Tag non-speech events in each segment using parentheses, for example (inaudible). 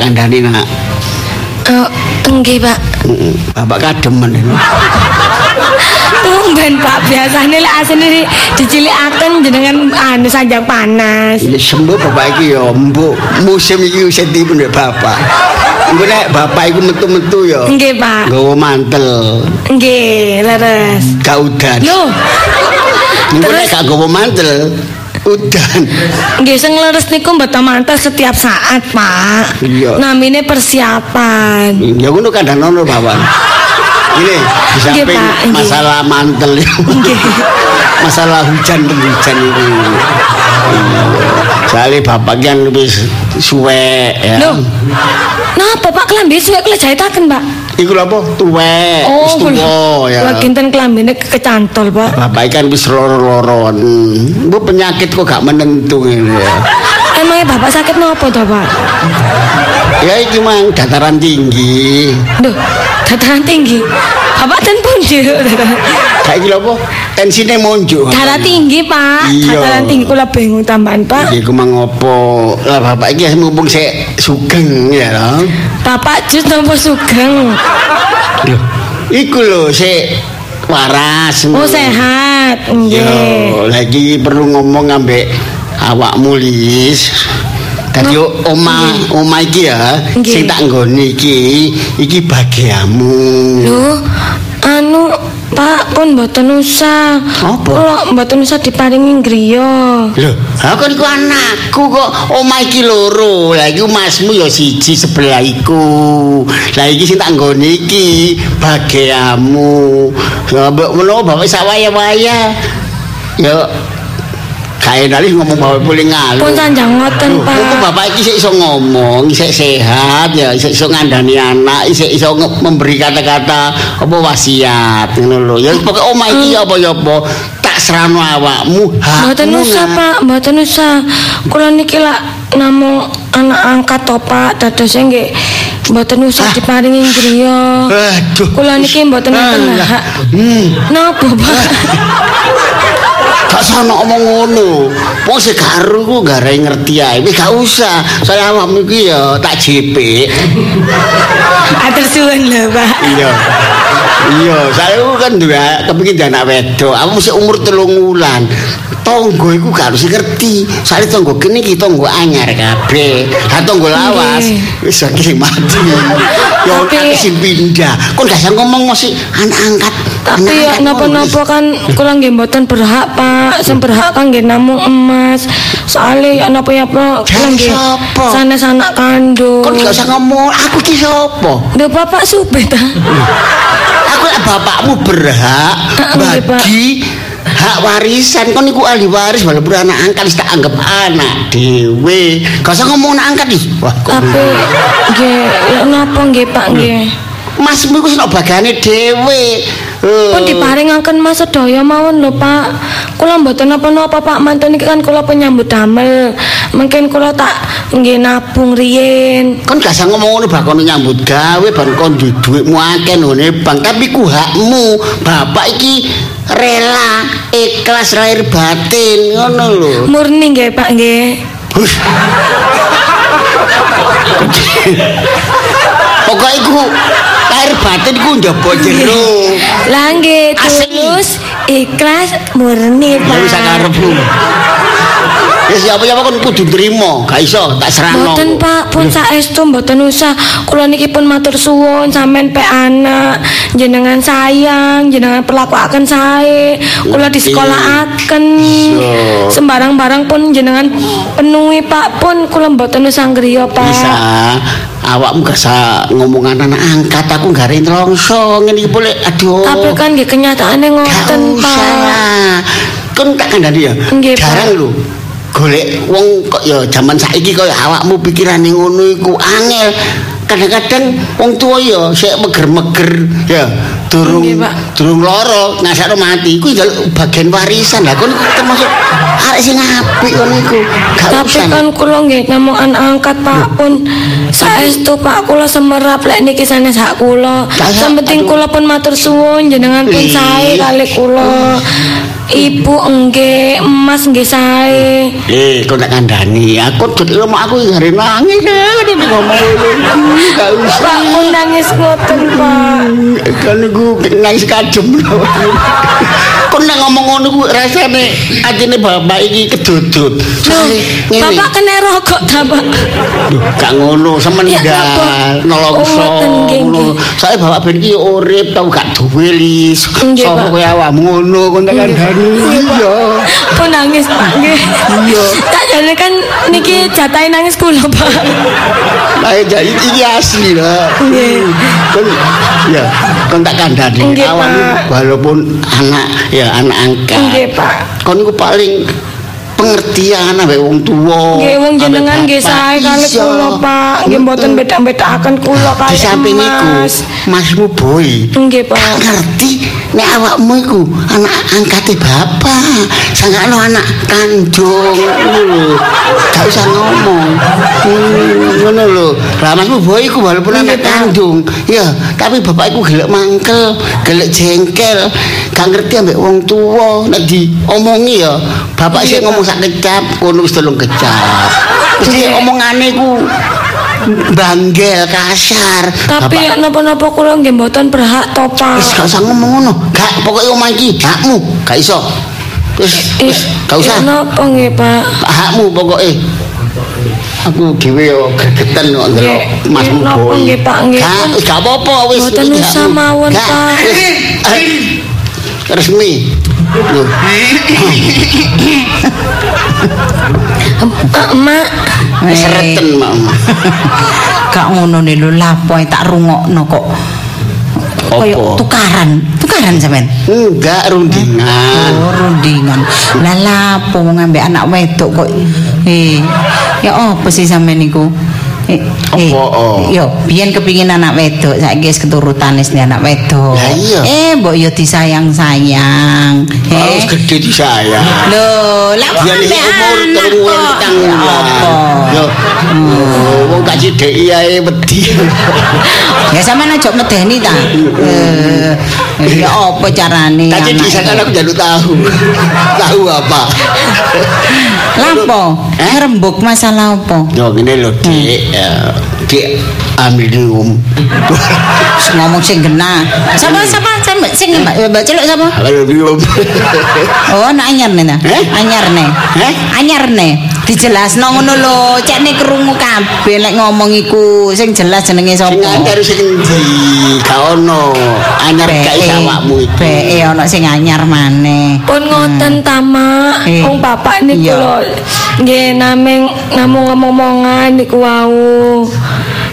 Tak kandhani nak. Eh, nggih, Pak. Mm, Bapak kademen. Tumben, Pak. Biasane lek asine dicilikaken jenengan anu sanjang panas. Ini sembuh bapak iki ya, mbok musim iki wis dipun bapak. Engko nek bapak iku metu-metu ya. Nggih, Pak. Nggawa mantel, Nggih, leres. gak udan. Loh, Engko nek gak mantel, udan. nggih sing leres niku mboten mantel setiap saat, Pak. Iya. Namine persiapan. Ya ngono kadang ono bapak. Ini di samping masalah mantel masalah hujan penghujan itu. Soalnya bapak kan wis suwe ya. Loh. Napa Pak klambi suwek kula jahitaken, Pak? Iku lho apa? Tuwek, wis tuwa ya. Lagi enten klambine kecantol, Pak. Bapak kan wis loro-loron. Bu penyakit kok gak menentu ya. Emangnya Bapak sakit napa to, Pak? Ya iki mang dataran tinggi. Duh, dataran tinggi. Bapak ten pundi? Kayak iki lho apa? Tensine monjuk. Darah tinggi, Pak. Iya. Dataran tinggi kula bingung tambahan, Pak. Iki ku mang opo? Lah bapak iki mumpung sik sugeng ya lho. Bapak jus napa sugeng? Loh, iku lho sik waras. Oh, sehat. Yo, Nggih. lagi perlu ngomong ambek awakmu lis. Tadi oma oma iki ya, Nggih. sing tak nggoni iki, iki bagiamu. Loh, anu Pak pun mboten usah. Apa? Kula mboten usah diparingi griya. Loh, aku iku anakku kok oma iki loro. Lah iku masmu ya siji sebelah iku. Lah iki sing tak nggoni iki bagiamu. Ya mbok menawa bapak sak waya-waya. Ya kae nali ngomong bapak boleh ngalih. Pun sanjang ngoten, Kok Pak. bapak iki isih iso ngomong, isih sehat ya, isih iso ngandani anak, isih iso memberi kata-kata apa wasiat ngono lho. Ya pokoke omah iki apa ya apa tak serano awakmu Mboten usah. Pak. Mboten usah. Kula niki lak namung anak angkat to, Pak. Dados nggih mboten usah Ah. diparingi griya. Aduh. Kula niki mboten enten Alah. hak. Hmm, Napa, Pak? gak sono omong ngono. Wong sing karo ku gare ngerti ae. Wis gak usah. Saya awakmu iki ya tak jepik. Atur suwun lho, Pak. Iya. Iya, saya kan juga kepengin anak wedok. Aku mesti umur telung wulan. Tonggo iku gak harus ngerti. Soalnya tonggo kene iki tonggo anyar kabeh. Ha tonggo lawas wis iki sing mati. Ya Tapi- akeh sing pindah. Kon gak usah ngomong mesti anak angkat. Tapi ya napa-napa kan kula nggih mboten berhak, Pak. Sing berhak kan nggih namung emas. Soale ya napa ya, Pak, kula nggih sanes anak kandung. Kon gak usah ngomong aku ki sapa? Lho Bapak supet ta? Aku lek bapakmu berhak bagi hak warisan kon iku ahli waris walaupun anak angkat wis tak anggap anak dhewe. Gak usah ngomong anak angkat ih. Wah, kok Tapi nggih ya napa nggih Pak nggih. Masmu iku sing bagane dhewe. Eh, Pun diparingaken Mas sedaya mawon lho Pak. Kula mboten napa-napa Pak manten iki kan kula penyambut damel. Mungkin kula tak nggih nabung riyin. kon gak usah ngomong ngono bakon nyambut gawe bar kon duwe dhuwitmu akeh none bang tapi ku hakmu bapak iki rela ikhlas lahir batin ngono lho Murni nggih Pak nggih. Pokoknya iku lahir batin ku njaba jero. Lah nggih tulus ikhlas murni Ya Pak. wis karepmu. Ya siapa-siapa kon kudu nrimo, gak iso tak serano. Mboten Pak, pun saestu mboten usah. Kula niki pun matur suwun sampean pe anak, jenengan sayang, jenengan perlakuaken sae. Kula disekolahaken. Iso. Sembarang barang pun jenengan penuhi Pak pun kula mboten usah griya Pak. Bisa. Awakmu gak usah ngomongan anak angkat aku gak longso ngene iki boleh aduh. Tapi kan nggih kenyataane Gak ngoten Pak. Kon tak kandhani ya. Nggih. Jarang lho. Golek wong kok ya jaman saiki kaya awakmu pikirane ngono iku angel. Kadang-kadang wong tua ya sik meger-meger ya durung durung loro ngasakno mati iku bagian warisan lah kon termasuk arek sing apik kon iku Tapi kan kula nggih namung anak angkat Pak pun saestu Pak kula semerap lek niki sanes hak kula. Aduh. kula pun matur suwun jenengan pun sae kali kula. Ibu nggih, Mas nggih sae. Eh, kok tak kandhani. Aku dadi rumah aku hari nangis deh ngomong. Gak usah. Pak pun nangis ngoten, Pak. Kan aku nangis kadem. Kok nek ngomong ngono ku rasane atine bapak iki kedudut. Loh, Bapak kena rokok ta, Pak? Duh, gak ngono napa? nolongso ngono. Saya bapak ben iki urip tau gak duwe lis. Sopo kowe awakmu ngono kon tak kandhani. Iya. Pun nangis, Pak. Iya. Jane kan niki jatahe nangis kula, Pak. Lah jadi iki asli lah. Nggih. Kon ya kon tak kandhani awakmu Pak. walaupun anak ya anak angkat. Nggih, Pak. Kon iku paling pengertian ambek wong tuwa. Nggih wong jenengan nggih sae kali Iya. kula, Pak. Nggih mboten beda-bedakaken kula Di kali samping iku, Mas. Masmu boy. Nggih, Pak. ngerti nek awakmu iku anak angkate bapak, sangakno anak kandung ngono lho. Gak usah ngomong. Hmm, Ngono lho. Lah Masmu boy iku walaupun anak kandung, ya, tapi bapak iku gelek mangkel, gelek jengkel, gak ngerti ambek wong tuwa nek diomongi ya. Bapak sih ngomong sak kecap, kono wis telung kecap. (laughs) Mesti omongane ku banggel kasar. Tapi napa-napa kula nggih mboten berhak to, Pak. Wis gak usah ngomong ngono. Gak pokoke omah iki hakmu, gak iso. Wis Eh, wis gak usah. Napa nggih, Pak? Hakmu pokoke. Aku dhewe yo gregetan kok ndelok Masmu nggih, napa nggih, Pak, nggih. Gak, apa-apa wis. Mboten usah mawon, Pak. Eh, Resmi. Mak, sereten mama. Gak ngono nih lho lapo ae tak rungokno kok. Kaya tukaran, tukaran sampean. Enggak rundingan. Oh, rundingan. Lah lapo wong ambek anak wedok kok. Eh, ya apa sih sampean niku? Eh, Apa, oh? yo, biyen kepingin anak wedok, saiki wis keturutan wis anak wedok. Lah iya. Eh, mbok yo disayang-sayang. Harus Eh, gede di saya. lho, lah ambek iki umur telung kok. apa? Yo. Wong gak cideki ae wedi. (laughs) Ya sampean aja medeni ta. Eh, ya apa carane? Anak sana itu? aku jaluk tahu. (laughs) tahu apa? Lapo? Eh? Rembuk masalah apa? Yo ngene lho, Dik. Ya, Dik amilium. (laughs) Ngomong sing genah. Sapa sapa sapa sing mbak celuk sapa? Amilium. (laughs) Oh, anak anyar nih nah. Eh? Anyar nih. Anyar nih. Dijelasno ngono lho, cekne krungu kabeh lek ngomong iku sing jelas jenenge Sing sapa. anyar sing? Gak ono. Anyar gak iso awakmu iki. Beke ana sing anyar maneh. pun ngoten ta, Mak. Eh, Wong bapak niku lho nggih namung namung ngomongan niku wau.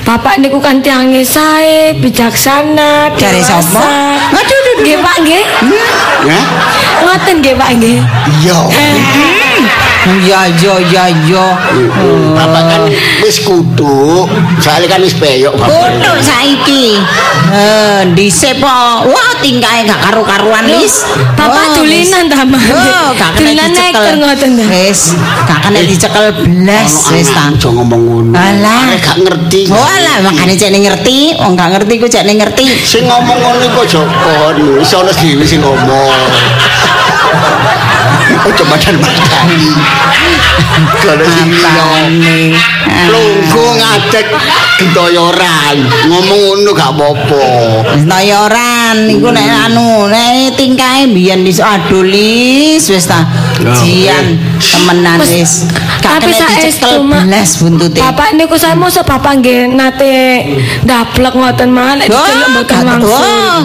Bapak niku kan tiange sae, bijaksana, Dari sapa? Aduh, aduh, aduh. Nggih, Pak, nggih. Ya? Ngoten nggih, Pak, nggih. Iya. Ya ya ya ya. Bapak kan wis kudu. Soalnya kan wis peyok bapak. Kutuk saiki. Eh, dhisik po. Wah, tingkahe gak karu-karuan wis. Bapak dulinan ta, Mak? Oh, gak kena Dulinan dicekel. ngoten ta? Wis, gak kena dicekel belas wis ta. Aja ngomong ngono. Alah. Gak ngerti. Oh alah, makane cek ngerti, wong gak ngerti ku cek ngerti. Sing ngomong ngono iku kon. Wis ono dhewe sing ngomong. (laughs) Ojo badan-badan. Sing Apane? Lunggu ngadeg gentoyoran. Ngomong ngono gak apa-apa. Wis noyoran iku nek anu, nek tingkahe biyen iso adulis wis ta. Ya, Jian temenan wis. Tapi saestu, belas buntute. Bapak niku saya mosok bapak nggih nate daplek ngoten mah nek diceluk mboten wangsul. oh,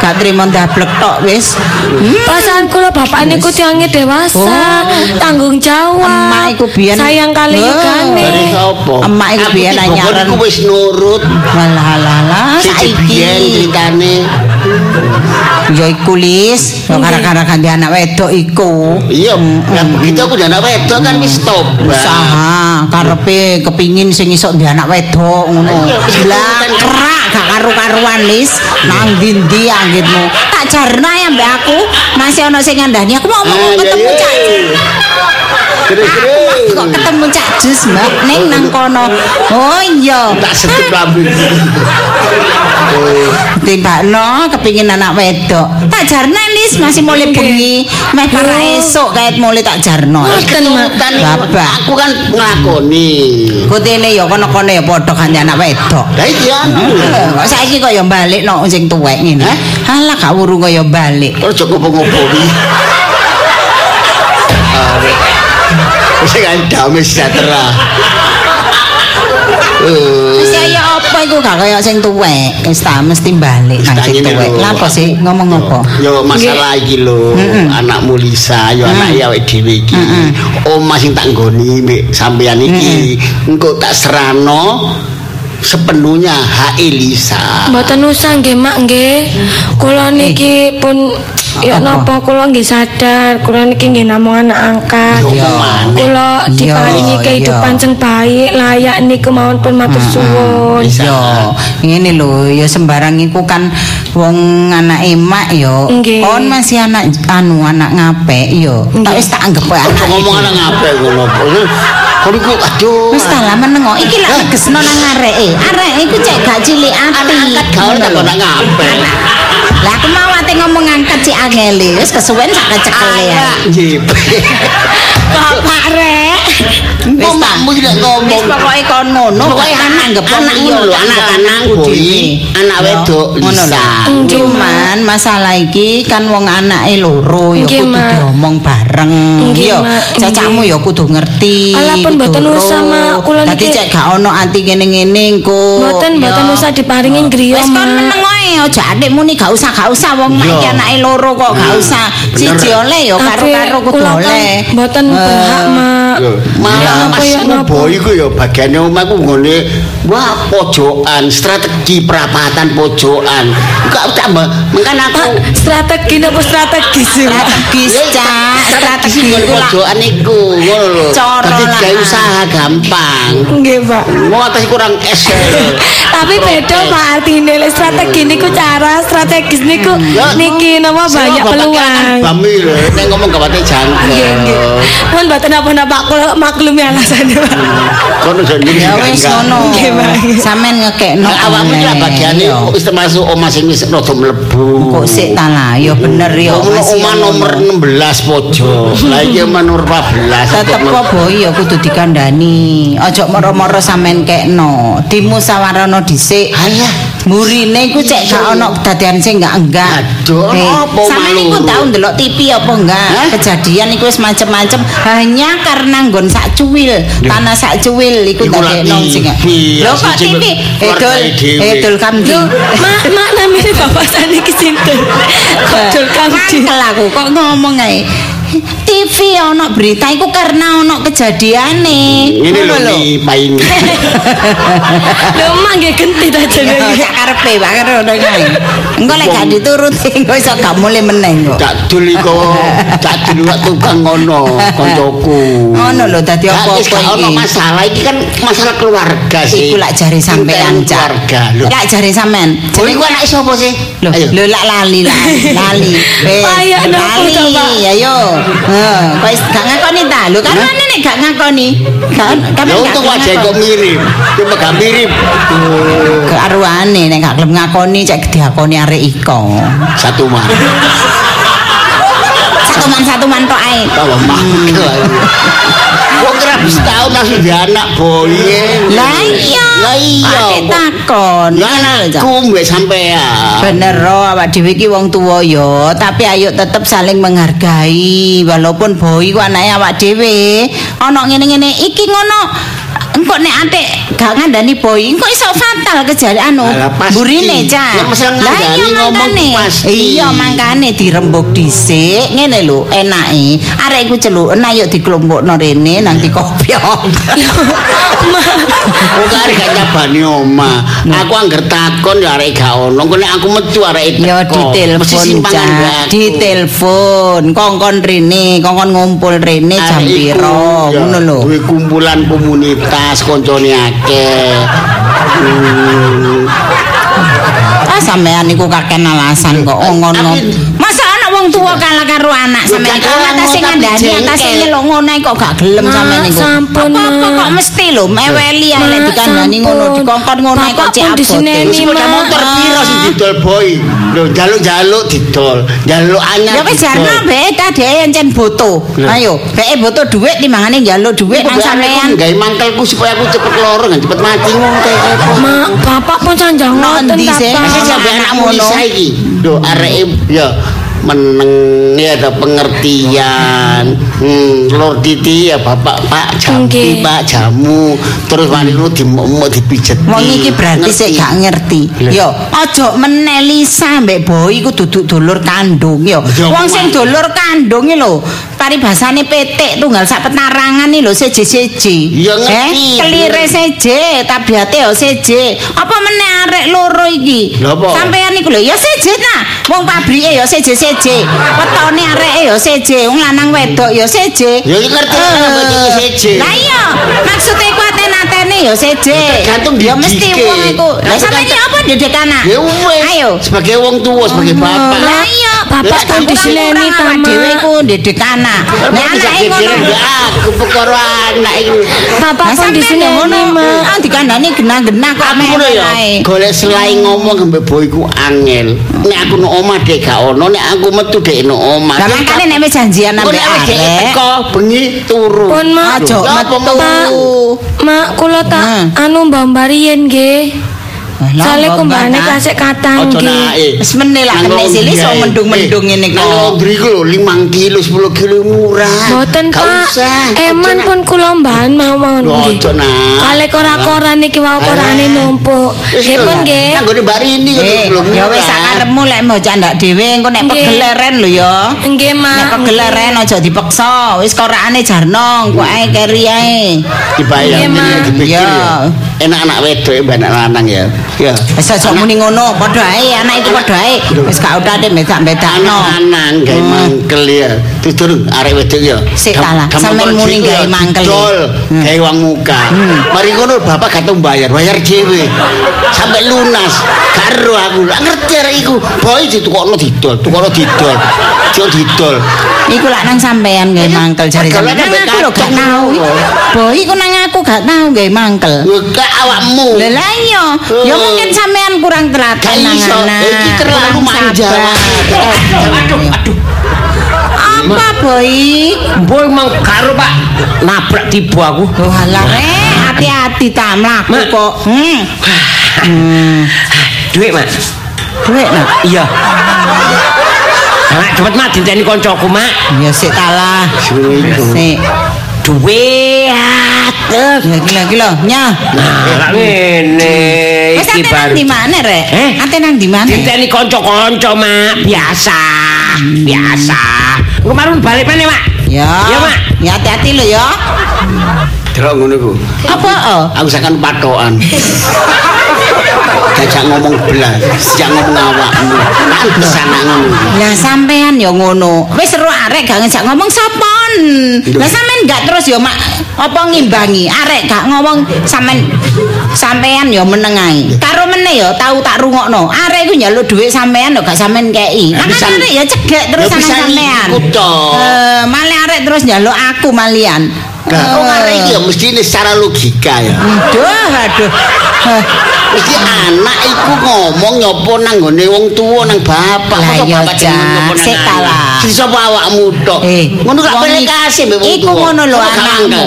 gak trimo ndablek tok wis. Hmm. Perasaan kula bapak niku tiange dewasa, Oh. tanggung jawab. Emak iku biyen- sayang kali Oh. sapa? Emak iku Aku biyen iku wis nurut. Walah alah alah Siji biyen saiki. ceritane. Ya iku lis, ya gara-gara ganti anak wedok iku. Iya, ya begitu aku anak wedok kan wis stop. Usaha karepe kepingin sing iso di anak wedok ngono. Lah kan. kerak gak karu-karuan lis. Nang ndi anggitmu? Tak jarna ya mbak aku masih ana sing ngandani aku mau Ah, ketemu. Cak. Kok ketemu Cak Jus, Mbak? Ning nang kono. Oh iya. Tak sedep lambung. (laughs) Timbakno kepingin anak wedok. Tak jarno Lis masih mulai bengi. Meh para esuk kaet mulai tak jarno. Ngoten, Bapak. Aku kan nglakoni. Kutene ya kono-kono ya padha kanthi anak wedok. Lah iki anu. Eh, Kok saiki kaya balik no sing tuwek ngene. Halah gak wuru kaya balik. Ojo ngopo-ngopo Kan damai sejahtera. Eh, Wis ya apa iku gak kaya sing tuwek. Wis ta mesti balik nang sing tuwek. apa sih ngomong apa? Yo masalah iki lho, anakmu Lisa, yo anak ya awake dhewe iki. Omah sing tak nggoni mbek sampeyan iki, engko tak serano sepenuhnya hak Lisa. Mboten usah nggih Mak nggih. Kula niki pun ya Apa? napa kula nggih sadar, kula niki nggih namung anak angkat. Kula Iya, diparingi iya. kehidupan sing baik, layak niku mawon pun matur suwun. Yo, ngene lho, ya sembarang iku kan wong anak emak yo. Kon masih anak anu anak ngapek yo. Tak wis tak anggap anak. ngomong anak ngapik ngono. Kon iku aduh. Wis tak lah menengo. Iki lak tegesno nang areke. Arek iku cek gak cilik ati. Angkat gaul tak kok ngapik. Lah aku mau ate ngomong angkat si Angeli, wis kesuwen sak kecekele ya. Jip. (laughs) Bapak Kok makmu tidak ngomong? Wis pokoke kon ngono, kok anak anak iya, lho, tak anakku boy, dhewe. anak wedok ngono Lisa. Cuman masalah iki kan wong anake loro ya kudu diomong bareng. Mak. cacakmu ya kudu ngerti. Alah, pun kudu mboten usah, Mak. Kula Dadi niki- cek gak ono ati ngene-ngene engko. Mboten mboten usah diparingi griya Wis kon meneng ae aja adikmu ni gak usah gak usah wong mak Yo. iki anake loro kok gak Nah, usah. Siji oleh ya Tapi karo-karo kudu kan oleh. Mboten Eh, berhak Mak. Yo, Malah ya, masmu napa? boy iku ya bagiane omahku nggone wah pojokan, strategi perapatan pojokan. Enggak tak mengkan aku strategi napa strategi sih? Mak? Strategis, Ya, Cak. strategi Strategi pojokan iku ngono lho. Cara Dadi lah. gawe usaha gampang. Nggih, Pak. Mau atas kurang esel. (laughs) Tapi beda Pak artine strategi niku cara strategis niku Ya, niki napa banyak peluang. Bami lho, nek ngomong gawate jangkel. Nggih, nggih. Mun mboten apa-apa kula maklumi alasane, Pak. Kono jane Ya wis ngono. Sampeyan ngekekno. Awakmu iki bagiane wis termasuk omah sing wis rada mlebu. Kok sik ta lah, ya bener ya. Omah ngono. nomor 16 pojok. Lah iki omah nomor 14. Tetep kok boy ya kudu dikandani. Aja moro-moro sampean kekno. Dimusyawarahno dhisik. Alah, Murine iku cek gak ono dadian sing enggak enggak. Aduh, apa Sampeyan malu? iku tau ndelok TV apa enggak? Kejadian iku wis macem-macem hanya karena nggon sak cuwil, tanah sak cuwil iku lah dadekno sing. Lho kok TV? Edul, edul kamdi. Lho, mak mak namine bapak saniki sinten? Kodol kamdi. Mangkel aku kok ngomong ae. TV ono berita iku karena ono kejadiane. Ini lho ni pain. Lho (laughs) mak nggih genti ta jenenge. (laughs) sak karepe Pak ngono kae. Engko lek gak dituruti (laughs) engko iso gak mulai meneng kok. Tak dul iku, tak dul wak tukang ngono koncoku. Ngono lho dadi Gak, apa-apa wis gak ono iki. masalah iki kan masalah keluarga sih. Iku lak jari sampean Cak. keluarga. Lho. Lak jari sampean. Oh, iku anak sapa sih? Lho, lho lak lali lali lali. Wes, Ayo, lali. Ayo. Heeh, kok gak ngakoni ta? Lho kan mana nek gak ngakoni? Kan untung wajah kok mirip. Cuma gak mirip. Kearuane nek gak gelem ngakoni cek diakoni arek iko. Satu mah. Satu man satu man tok ae. Tahu mangkel. Kok kira tahun langsung di anak boy. Lah iya. Lah iya. Ate takon. Ya anakku mbek sampean. Bener ro awak dhewe iki wong tuwa ya, tapi ayo tetep saling menghargai walaupun boy ku anake awak dhewe. Ana ngene-ngene iki ngono. Engko nek atik gak ngandani boy, engko iso fatal kejadian anu. Burine. Ya, masalah Lah iya ngomong mangkane. Iya, mangkane dirembuk dhisik. Ngene lho, enake. Arek iku celuken ayo dikelompokno rene nang dikopiok. Kok arek gak nyabani omah. Aku angger takon ya arek gak ono. Kok nek aku metu arek Ya teko. Mesti ditelepon aku. ditelepon kongkon rene, kongkon ngumpul rene jam piro, ya, ngono lho. Duwe kumpulan komunitas koncone akeh. Hmm. Ah sampean niku kakek alasan kok Tapi- wong tuwa kalah karo anak sampean gak kok atase ngandani atase nyeluk ngono kok gak gelem Mak, sampean niku. sampun, Mak. kok mesti lho meweli ae lek dikandani ngono dikongkon ngono ae kok cek abot. sepeda motor piro sing didol boy? Lho jaluk-jaluk didol, jaluk anyar. Ya wis jarno mbek ta dhek encen boto. Ayo, dhek boto dhuwit timbangane njaluk dhuwit nang sampean. gawe mangkelku supaya aku cepet loro nggak cepet mati ngono apa. Mak, bapak pun sanjang ngoten endi ta, sih? Sampai anakmu iki. Lho areke ya meneng ya ada pengertian. Hmm, Lord Titi ya Bapak Pak jamu Nggih. Pak jamu terus wani lu dimok dipijet. Wong iki berarti sik gak ngerti. Yo, aja meneh Lisa mbek Boy iku duduk dulur kandung yo. Wong sing dulur kandung lho, paribasane petik tunggal sak petarangan lho seje-seje. Ya, ngerti. Eh, kelire seje, tabiate yo seje. Apa meneh arek loro iki? Sampean iku lho, ya seje ta. Wong pabrike yo seje-seje. Wetone areke yo seje, wong lanang wedok yo seje. Ya, ngerti yo seje. Lah iya, maksude ku atene-atene yo seje. Tergantung Ya mesti wong iku. Lah sampeyan iki apa didik anak? Ya. Ayo. Sebagai wong tua, sebagai bapak. Lah iya, Bapak pun disileni ta, dhewe iku didik anak. Nek Nek anake ngono. aku perkara anak iki. Bapak diseneni, yo ngono. Mak. Ah dikandani genah-genah kok Aku ngono ya. Golek selai ngomong ambek boyku angel. Nek aku no omah dek gak ono, nek aku metu dek no omah. Lah makane nek wis janjian Kok ambek arek. teko bengi turu. Pun. Aja metu. Mak, kula tak anu mbambarien nggih. Mbok kumbane kasih katang nae. Wis meneh lah Nang kene sili laundry so ae. mendung-mendung Eh, ngene Nang kok. laundry ku lho 5 kilo 10 kilo murah. Mboten, Pak. Eman pun kula mbahan mawon Lho, nggih. ojo, Nak. Kale kora-kora niki wae korane numpuk. Nggih pun nggih. Nang gone Mbak Rini kok belum ya wis sakarepmu lek mau candak dhewe engko nek pegeleren lho ya. Nggih, Mak. Nek pegeleren aja dipeksa, wis korakane jarno, kok ae keri ae. dibayar ini dipikir Ya. Enak anak wedok ya anak lanang ya. Ya. Wis aja muni ngono, padha ae anak iki padha ae. Wis gak usah deh medak-medakno. Anak-anak gawe Hmm. mangkel ya. Turun arek wedok ya. Sik kalah, kok muni gawe mangkel. Didol, Hmm. gawe uang muka. Mari ngono bapak gak bayar, bayar dhewe. Sampai lunas. Karo aku. Lah ngerti arek iku. Boy ditukokno didol, tukokno didol. Jo didol. Iku lak nang sampean gawe mangkel jare sampean. Nang aku lho gak tau. Boy iku nang aku gak tau gawe mangkel. Lho gak awakmu. Lah lah iya, ya Hmm. mungkin sampean kurang telaten Gak nang anak. Eh, iki terlalu manja. Aduh, aduh. Apa boy? Boy mang karo Pak nabrak tiba aku. Oh alah rek, hati-hati ta mlaku Mak. kok. Hmm. Hmm. Duit, Mak. Duit nak. Iya. Mak, cepet Mak dinteni koncoku, Mak. Ya sik talah. Sik. Duit. Ya gila gila. Nya. Nah, ngene Wis iki baru. di mana rek? Eh? Ate nang di mana? Dinteni konco-konco, Mak. Biasa. Biasa. Kemarin balik mana, Mak? Ya. Ya, Mak. Ya hati-hati lho ya. Delok ngono ku. Apa? oh? Aku sakan patokan. (laughs) Gajak ngomong belas, sejak ngomong awakmu. Nak ngono. Lah sampean ya ngono. Wis seru arek gak ngejak ngomong sapon. Lah sampean gak terus ya mak apa ngimbangi arek gak ngomong sampean sampean ya meneng ae. Karo meneh ya tau tak rungokno. Arek iku nyaluk dhuwit sampean ya gak sampean kei. Kan arek ya cegek terus sampean. toh. Eh, malah arek terus nyaluk aku malian. Lah, oh arek iki ya mesti ini secara logika ya. Aduh, aduh. Mesti anak iku ngomong nyopo nang gone wong tuwa nang bapak. Lah, Masa ya, bapak jeneng Jan, sik kalah. Sing sapa awakmu tok. Eh, ngono gak wong iki- kasih mbek wong Iku ngono lho Kok anakmu.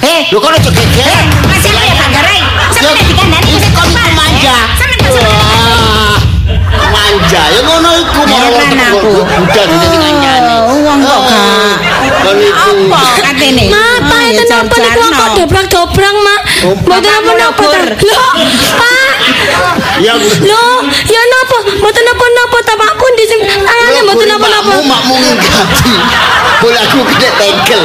Eh, Lho kok aja geger. Eh, masih ya Banggarai. Sampeyan Ya, dikandani iki mesti iku manja. Eh, Wah, Manja ya ngono iku mau aku. Udah dene ngancani. Oh, wong kok gak. Kon iku. Apa katene? Itu napa niku kok dobrak-dobrak, Mak. Mboten napa-napa. Lho, Pak. Ya Lho, ya napa? Mboten napa-napa ta, Pak. Pun di sing tangane mboten napa-napa. Makmu. Bola aku kena tegel.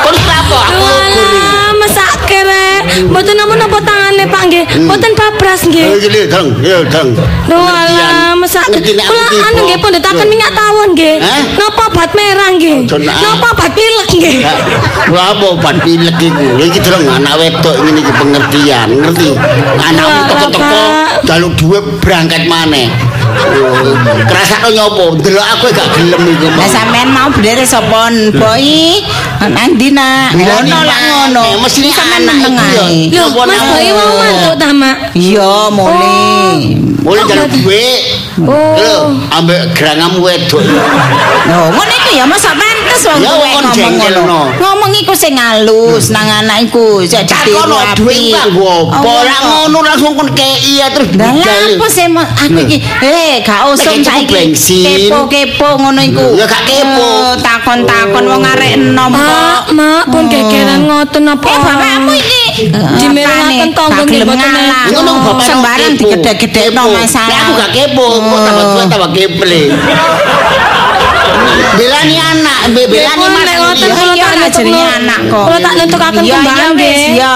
Kon apa? Aku. Walah, mesake rek. Mboten napa-napa tangane, Pak nggih. Mboten babras Oh, nggih. lho, Dang. Ya, Dang. Alah, mesake. Ngerti nek aku Kula anu nggih pendetaken Lho. minyak tawon nggih. Hah? Napa obat merah nggih. Napa obat pilek nggih. Lho apa obat pilek iku? Lha iki dereng anak wedok ngene iki pengertian, ngerti? Wah, teko-teko jaluk duwe berangkat maneh. Kerasakno nyopo? Delok aku gak gelem iku. Lah sampean mau bener sapa boy? Nang ndi nak? Ngono lah ngono. Eh, mestine sampean meneng ae. Loh, Napa Mas? Boy mau mantuk ta, Mak? Iya, mulai. Mulai jalan duit. Oh. Lho, ambek gerangamu wedok. Loh, ngono iku ya masa pantes wong kon ngomong ngono. Ngomong iku sing halus nang anak iku, jadi api. duit kanggo apa? Oh, Lah ngono langsung kon kei ya terus Lah budal. apa sih aku iki eh gak usum cukup saiki kepo-kepo ngono iku. Ya, gak kepo. Eh, Takon-takon wong arek enom kok. Mak pun gegeran ngoten apa? Eh bapakmu iki Dimerelaken tonggo nggih mboten. Ngono bapak sembarang kepo. digedhe-gedhekno Kepo. masalah. Lah aku gak kepo, kok tambah tua tambah keple. Belani anak, be- belani Pun mas. nek ngoten Iya. kula Iya tak lah jenenge anak kok. Kula tak nentukaken Iya, kembang iya, wis, nggih. Iya,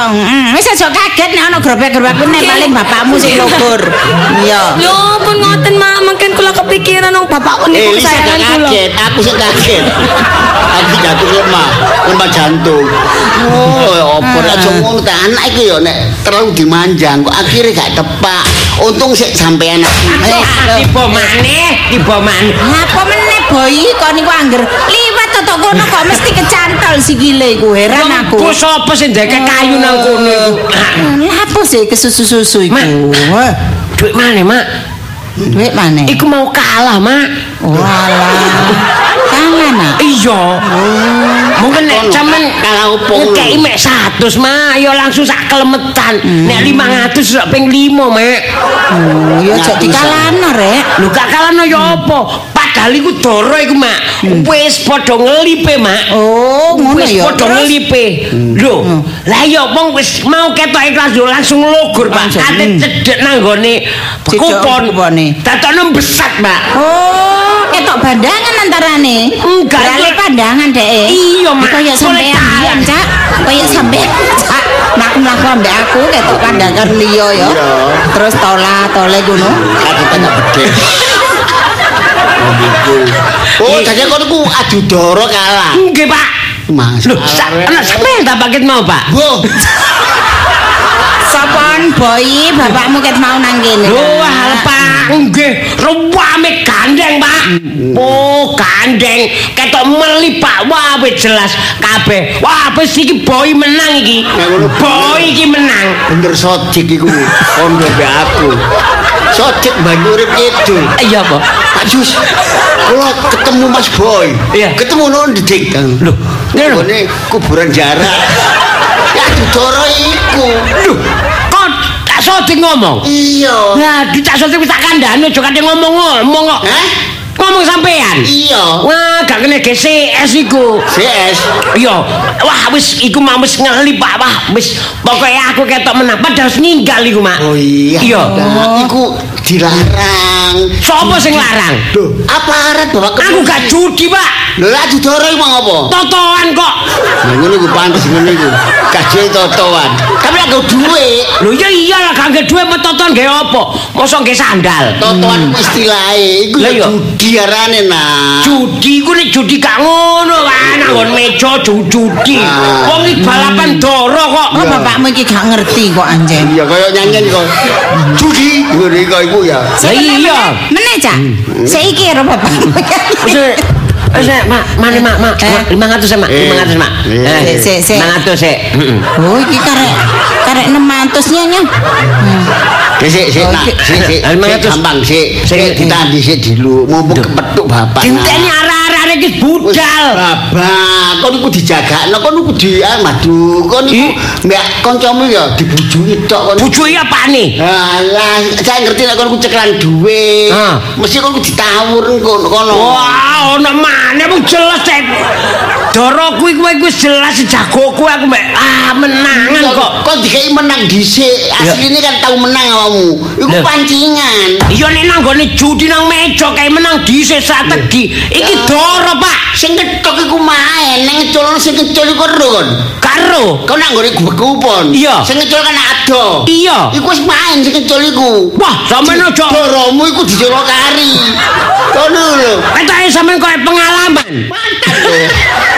wis aja kaget nek ana grobek-grobek kuwi nek paling bapakmu sing (laughs) lugur. Iya. Lho, pun ngoten Mak, mungkin kula kepikiran wong bapak Eh, niku kesayangan kula. kaget, aku sih kaget. Aku jatuh lemah, lemah jantung. Oh, apa nek aja ngono ta anak iki ya nek terlalu dimanjang kok akhirnya gak tepak. Untung sik sampean. Eh. Tiba maneh, tiba maneh. Apa meneh boy kok niku angger liwat to kono kok mesti kecantol sikile iku heran aku. Kok sapa sing ndekek kayu nang kono iku? Lah apa sih kesusu-susu iku? Mak. Wah, Duit mana, Mak? Duit mana? Iku mau kalah, Mak. Walah. Kalah nak. Iya. Mungkin nek sampean kalah opo ngekei mek 100, Mak. Ya langsung sak kelemetan. Nek 500 sak ping 5, Mak. Oh, ya aja Ngaku dikalahno rek. Lho gak kalahno ya apa? Padahal iku doro iku, Mak. Wis padha ngelipe, Mak. Oh, ngono Wis ya. padha Terus? ngelipe. Lho, lah ya wong wis mau ketok ikhlas yo langsung lugur, Pak. Ate cedhek nang gone kupon. kupone. Tatokno besat, Pak. Oh, ketok bandangan antarane. Enggak, itu- pandangan dek. Iya, Mak. Kaya sampean biyen, Cak. Kaya sampean, Cak. Mlaku-mlaku ambek aku ketok pandangan liya ya. Iya. Terus tola tole ngono. Aku tanya bedes. Oh. Oh, jadi kau niku adu doro kalah. Nggih, Pak. Mas. Lho, sa anak sampean tak paket mau, Pak? Boh, (laughs) Sopon boy, bapakmu ket mau nang kene. Lho, Nak. hal Pak, nggih, ruwame gandeng, Pak. Oh, gandeng, ketok meli, Pak. Wah, wis jelas kabeh. Wah, wis iki boy menang iki. Boy iki menang. bener sojik iku. Kondo be aku. Sojik banyu urip kidul. Iya, Pak. Pak Jus, kalau ketemu Mas Boy, Iya. ketemu non di dik. Loh, ini kuburan jarak. Ya adu doro iku. Lho, kok tak sodik ngomong? Iya. Lah, di tak sodik wis tak kandhani aja kate ngomong-ngomong kok. Hah? Ngomong sampean. Iya. Wah, gak kena GCS iku. CS. Iya, wah wis iku mah wis ngeli Pak. Wah, wis pokoke aku ketok menang padahal harus ninggal iku, Mak. Oh iya. Iya. Nah, iku dilarang. Sopo sing larang? Loh, aparat bawa ke Aku gak judi, Pak. Lho, lah adu doro iku apa? Totoan kok. Nah, ngono iku pantes ngono iku. Gaji totoan. Tapi nggo dhuwit, Lho ya iyalah gak nge duwe met totoan gawe apa? Mosok nge sandal. totoan istilahe. Iku ya iya. judi arane nah. Judi ku nek judi gak ngono. Nang nggon meja ju- judi. Ah. Wong iki balapan doro kok. Oh, bapakmu iki gak ngerti kok anjen. Iya kaya nyanyian kok. Judi ngono iku iku ya. Iya. Meneh, Cak. Saiki karo bapakmu. (laughs) Wis wis Mak, mana Mak, Mak. Eh. 500 Mak, Eh. 500 Mak. Eh. Sik, sik, sik. 500 sik. Oh, iki karek karek 600 nya nya. Sik sik Oh, nak, sik sik. Gampang sik. Sik, ditandi sik dulu. Mumpung kepethuk bapak. Dinteni arah-arah iki budal. Babak, kon iku dijagakno, kon iku di ah, madu, kon iku Ih. mbak kancamu ya dibujuki tok kon. Bujuki apane? Alah, saya ngerti nek kon iku ceklan duwe. Ah. Mesti kon ditawur kono. Wah, ono maneh wong jelas cek. Doro kuwi kuwi wis jelas jagoku aku mbek ah menangan kok. Kok dikei menang dhisik. Asline kan tau menang awakmu. Iku pancingan. Iya nek nang gone judi nang meja kae menang dhisik strategi. Iki doro, Pak. Sing ketok iku main, ning ngecul sing ngecul iku kon. Karo. Kau nak nggone kupon. Iya. Sing ngecul kan ado. Iya. Iku wis main sing ngecul iku. Wah, sampean aja. Doromu iku dicolok kari. Kono (laughs) lho. Ketoke sampean koyo pengalaman. Mantap. (laughs)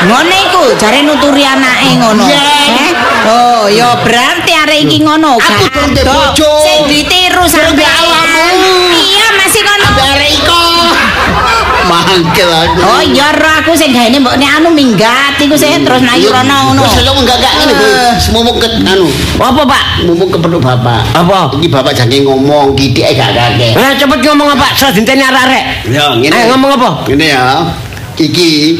Ngono iku jare nuturi anake ngono. Eh? Oh, ya berarti arek iki ngono. Aku gak durung ada bojo. Sing ditiru sampean. awakmu. Iya, masih kono. Arek iko. Mangkel aku. Oh iya roh aku sing gaene mbok nek anu minggat iku sih terus mlayu rono ngono. Wis lho enggak enggak ngene, Bu. Semumuk ke anu. Apa, Pak? Mumuk ke bapak. Apa? Iki bapak jange ngomong kitik gak kakek. Nah, cepet ngomong apa? Saya dinteni arek-arek. Ya, ngene. Eh, ngomong apa? Ngene ya. Iki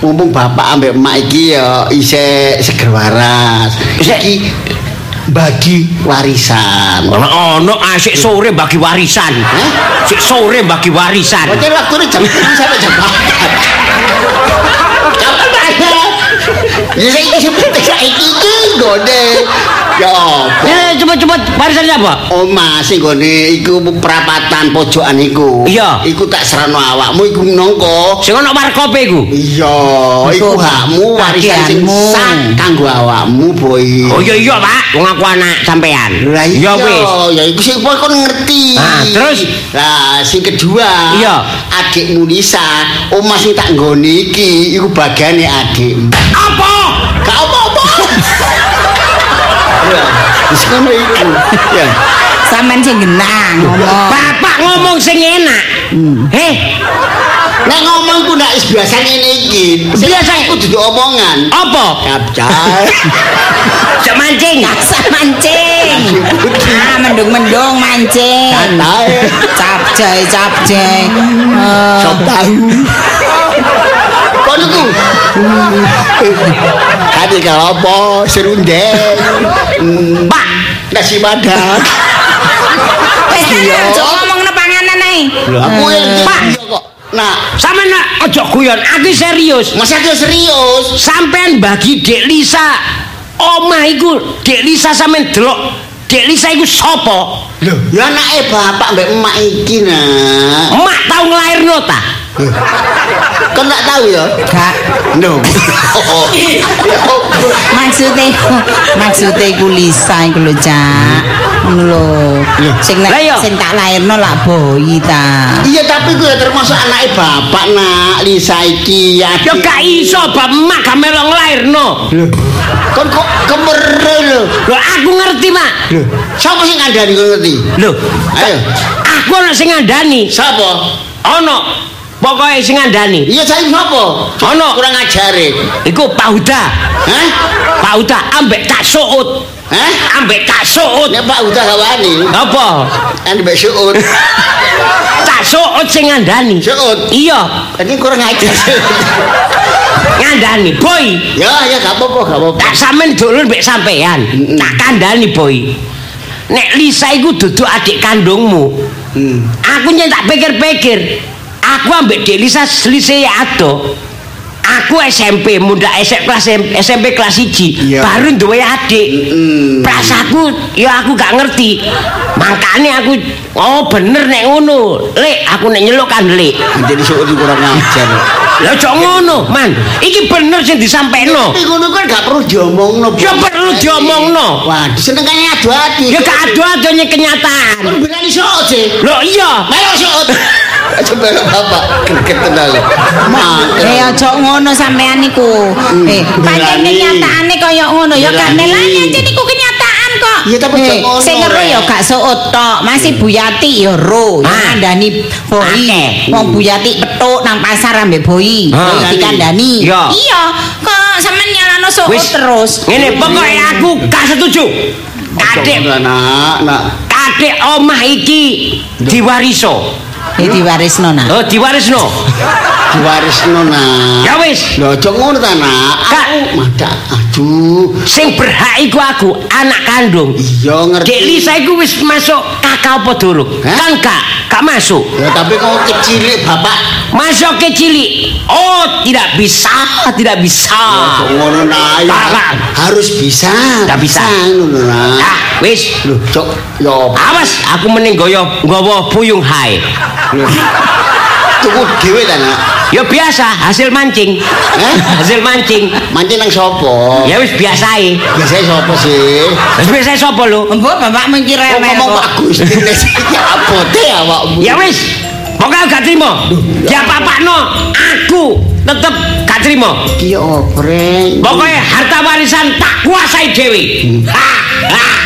mumpung bapak ambek emak iki ya isih seger waras. Iki bagi warisan. Ono ono asik sore bagi warisan. Sik sore bagi warisan. Wajar waktu jam 7 sampai jam 4. Kapan bayar? Ya ini seperti saya iki gode. Ya apa? Eh, cepet-cepet warisannya apa? Oma sing gone iku perapatan pojokan iku. Iya. Iku tak serano awakmu iku nongko. Sing ono warkope iku. Iya, iku hakmu warisan sing sah kanggo awakmu, boy. Oh iya iya, Pak. Wong aku anak sampean. Lah iya, Ya wis. ya iku sing kon ngerti. Ah, terus? Lah sing kedua, Iya. adikmu Nisa, omah sing tak nggone iki iku bagane adikmu. Apa? Gak apa-apa. Wis ngono iku. Ya. Sampean sing genah ngomong. Bapak ngomong sing enak. Heh, Nek ngomong ku ndak is biasa ngene iki. Biasa. iku dudu omongan. apa? Kapcal. (laughs) Cek mancing. Sak mancing. Ah, mendung-mendung mancing. Santai. Capjay. Eh, Sop tahu. Kono ku. (laughs) Kadi kalau apa serundeng. Pak, nasi padang. Wis Iya. aja ngomong nang panganan ae. Lho, aku yang Pak. iya kok. Nah, sama nak ojo guyon, aku serius. masa dia serius? Sampean bagi Dek Lisa omah iku Dek Lisa sampean delok Dek Lisa iku sapa? Lho, ya anake bapak mbek emak iki nah. Emak tau nglairno ta? Kan tak tahu ya? Gak No. maksudnya maksudnya iku Lisa iku lho Cak ngono lho sing Lah iya. nek sing tak lairno lak boyi ta Iya tapi gue termasuk anake bapak nak Lisa iki ya. Ya gak iso bab emak gak melok nglairno. Kon kok kemere lho. Lho aku ngerti, Mak. Lho, sapa sing ngandani kok ngerti? Lho, Ayo. aku ana sing ngandani. Sapa? Ono pokoke sing ngandani. Iya saya sapa? Ono. kurang ajare. Iku Pak Huda. Hah? Pak Huda ambek Kak Suut. Hah? Ambek Kak Suut. Nek Pak udah gawani. Apa? Kan mbek suut. Kak Suut sing ngandani. Suut. Iya, Ini kurang ajar. ngandani, boy. ya, ya gak apa-apa, gak apa-apa. Tak sampean dulur mbek sampean. Tak kandhani, boy. Nek Lisa iku dudu adik kandungmu. Hmm. Aku nyek tak pikir-pikir. Aku ambek Dek Lisa selisih ado. Aku SMP, muda SMP kelas SMP kelas 1 Iya. baru duwe adik. Mm. Prasaku ya aku gak ngerti. Makanya aku oh bener nek ngono. Lek aku nek nyeluk kan lek. Jadi itu kurang ajar. Lah cok ngono, Man. Iki bener sing disampaikan. Tapi ngono kan gak perlu diomongno. Ya perlu diomongno. Waduh, senengane adu-adu. Ya gak ado-ado nyek kenyataan. Kon berani suut sih. Loh iya. Melo suut. (laughs) Coba bapak greget tenan. Mangkel. Eh aja ngono sampean niku. Eh, pancen kenyataane kaya ngono ya gak aja niku kenyataan kok. Iya, tapi aja Eh, ngono, Sing Rek. ya gak suut tok, masih Buyati ya ro, Ah. ngandani boi. Akeh. Wong Buyati petuk nang pasar ambek boi. Ah. Dikandani. Iya. Kok sampean nyalano Wis terus. Ngene pokoknya aku gak setuju. Kadek Nak, nak. kadek omah iki diwariso. Eh diwarisno nah. Oh diwarisno. Diwarisno nak. Ya wis. Lho, aja ngono ta, nak. Kak. Aku madak. Aduh. Sing berhak iku aku anak kandung. Iya ngerti. Dek Lisa iku wis masuk kakak apa durung? Kan gak, gak masuk. Ya tapi kau kecil bapak. Masuk ke cilik. Oh, tidak bisa, tidak bisa. Ngono nak. Ya. Harus bisa. Tak bisa. ngono nak. Ah, wis. Loh, cok. Ya Awas, aku mending goyo nggawa puyung hai. Tuku dhewe ta, nak. Ya biasa, hasil mancing. Eh? (laughs) hasil mancing. Mancing nang sapa? Ya wis biasae. Biasanya sapa sih? Wis biasa sapa lho? Mbok bapak mikir Oh, rewel ngomong kok. Pak Gusti iki abote awakmu. Ya wis. Pokoknya gak terima. Ya apa no, aku tetep gak terima. Iki opreng. Pokoknya harta warisan tak kuasai ha, ha, ha, ha.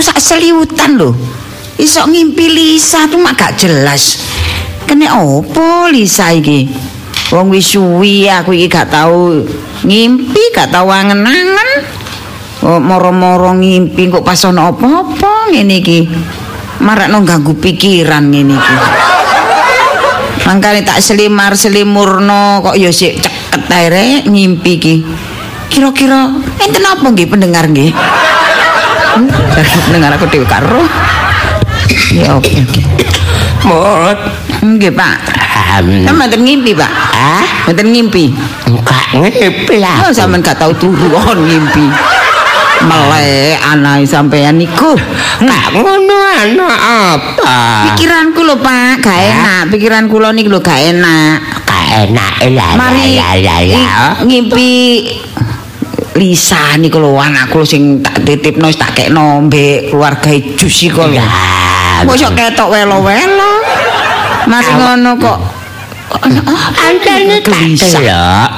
Sak seliutan lho. Iso ngimpi Lisa tuh mak gak jelas. Kene opo Lisa iki? Wong wis suwi aku iki gak tau ngimpi, gak tau angen-angen. Oh, moro-moro ngimpi kok pas ana apa-apa ngene iki. Marakno ganggu pikiran ngene iki. Mangkane tak selimar selimurno kok ya sik ceket ae ngimpi iki. Kira-kira enten apa nggih pendengar nggih? Pendengar aku dhewe karo. Ya oke oke. Mut. Nggih, Pak. Sampeyan mboten ngimpi, Pak? Ah, Mboten ngimpi. enggak ngepi lah. Oh, sampeyan gak tau turu on ngimpi. Melek anae sampeyan niku. Enggak ngono anak apa? Pikiranku lho, Pak, gak enak. Pikiran kula niku lho gak enak. Gak enak. Mari ya ya ya. i- ngimpi Lisa niku lho anakku sing tak titipno wis tak kekno mbek keluarga Jus iku lho. Mosok ketok welo-welo. Mas ngono kok. Oh, Anjane tak delok.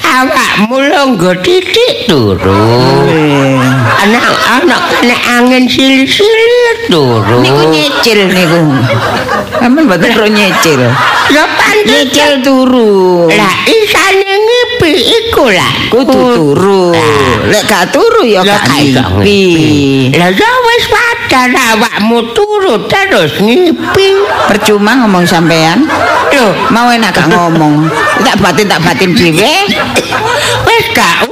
Awakmu lho nggo titik turu. Anak-anak kena angin silir-silir turu. Niku nyicil niku. Amun mboten ro nyicil. Ya pancen Nyicil turu. lah isane ngipi iku lah. Kudu turu. Lek gak turu ya gak ngipi. Lah ya wis padahal awakmu turu terus ngipi. Percuma ngomong sampean. Loh, Mau enak gak ngomong. Tak batin tak batin dhewe. wis gak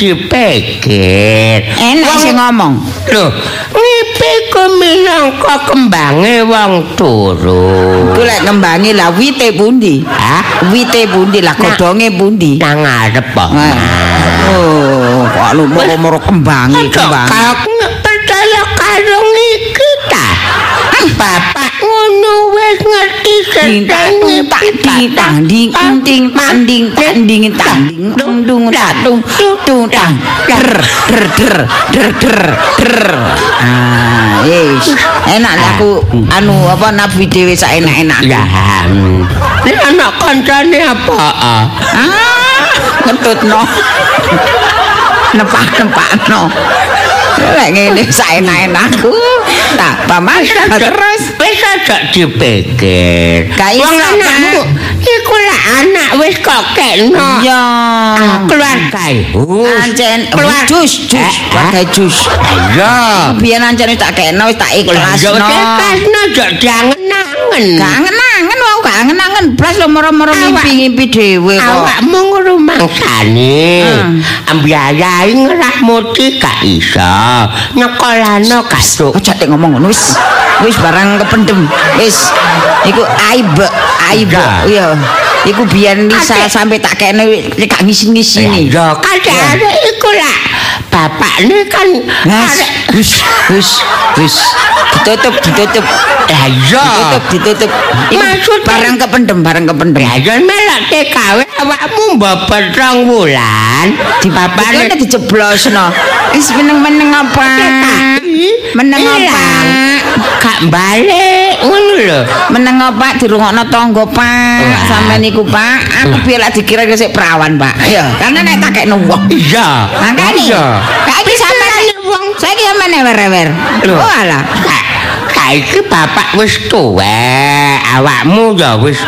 dipikir. Enak sing ngomong. Lho, ngipi ku minangka kembange wong turu. Ku lek ngembangi lah wite pundi? Hah? Wite pundi lah godhonge pundi? Nang ngarep kok. Nah. Oh, kok lu moro-moro kembangi Kok kembang. kau percaya karo ngiki ta? Bapak wis ngerti sedang Tanding tanding tanding tanding tanding tanding dung dung dung tang der der der der der der ah yes enak aku anu apa nabi dhewe sak enak-enak Ya, ini anak kancane apa? ah ngetutno nepak-nepakno lek ngene sak enak-enakku tak paman terus Wis aja dipikir. Gak Wong anakmu iku lah anak wis kok kena. ya keluarga iku. ancen jus jus Eh, pakai jus Iya. biyen ancen wis tak kena wis tak ikhlasno yo tekasno aja diangen-angen. gak angen-angen wau lo moro-moro ngimpi-ngimpi dhewe kok Awakmu ngrumangsani. Hmm. Ambiayai ngerah muti gak iso. Nyekolano gak tuk. Aja tek ngomong ngono wis. Wis barang kependem. Wis. Iku aib, aib. Ya. Iya. Iku biyen Lisa sampai tak kene gak ngisi-ngisini. Ya kadang iku lah. Bapakne kan wis, wis, wis. Ditutup, ditutup. Lah iya. Ditutup, ditutup. Iku Maksudnya- barang kependem, barang kependem. Ya jan melok TKW awakmu mbobot rong wulan. Di dijeblosno. Wis meneng-meneng apa? Meneng apa? Gak balik ngono lho. Meneng apa dirungokno tangga, Pak. Wah. Sampeyan iku, Pak. Aku biar lak dikira sik perawan, Pak. Ya, karena nek tak wong. Iya. Makane. Iya. Saiki sampeyan wong saiki sampeyan werer-werer. Lho. Oh alah. Sa- Saiki bapak wis tuwek, awakmu ya wis